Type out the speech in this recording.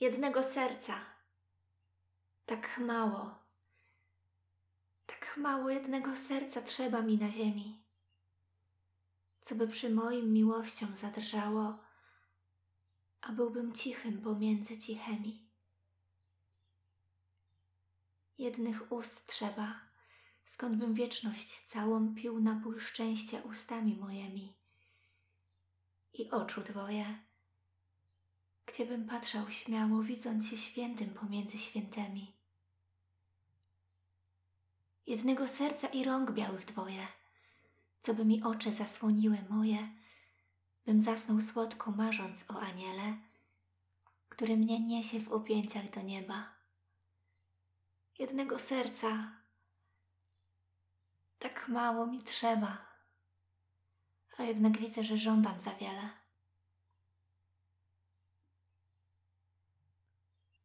jednego serca. Tak mało, tak mało jednego serca trzeba mi na ziemi, co by przy moim miłością zadrżało, a byłbym cichym pomiędzy cichemi. Jednych ust trzeba, skąd bym wieczność całą pił napój szczęścia ustami mojemi i oczu dwoje, gdziebym patrzał śmiało, widząc się świętym pomiędzy świętymi. Jednego serca i rąk białych dwoje, co by mi oczy zasłoniły moje, bym zasnął słodko marząc o aniele, który mnie niesie w objęciach do nieba. Jednego serca, tak mało mi trzeba, a jednak widzę, że żądam za wiele.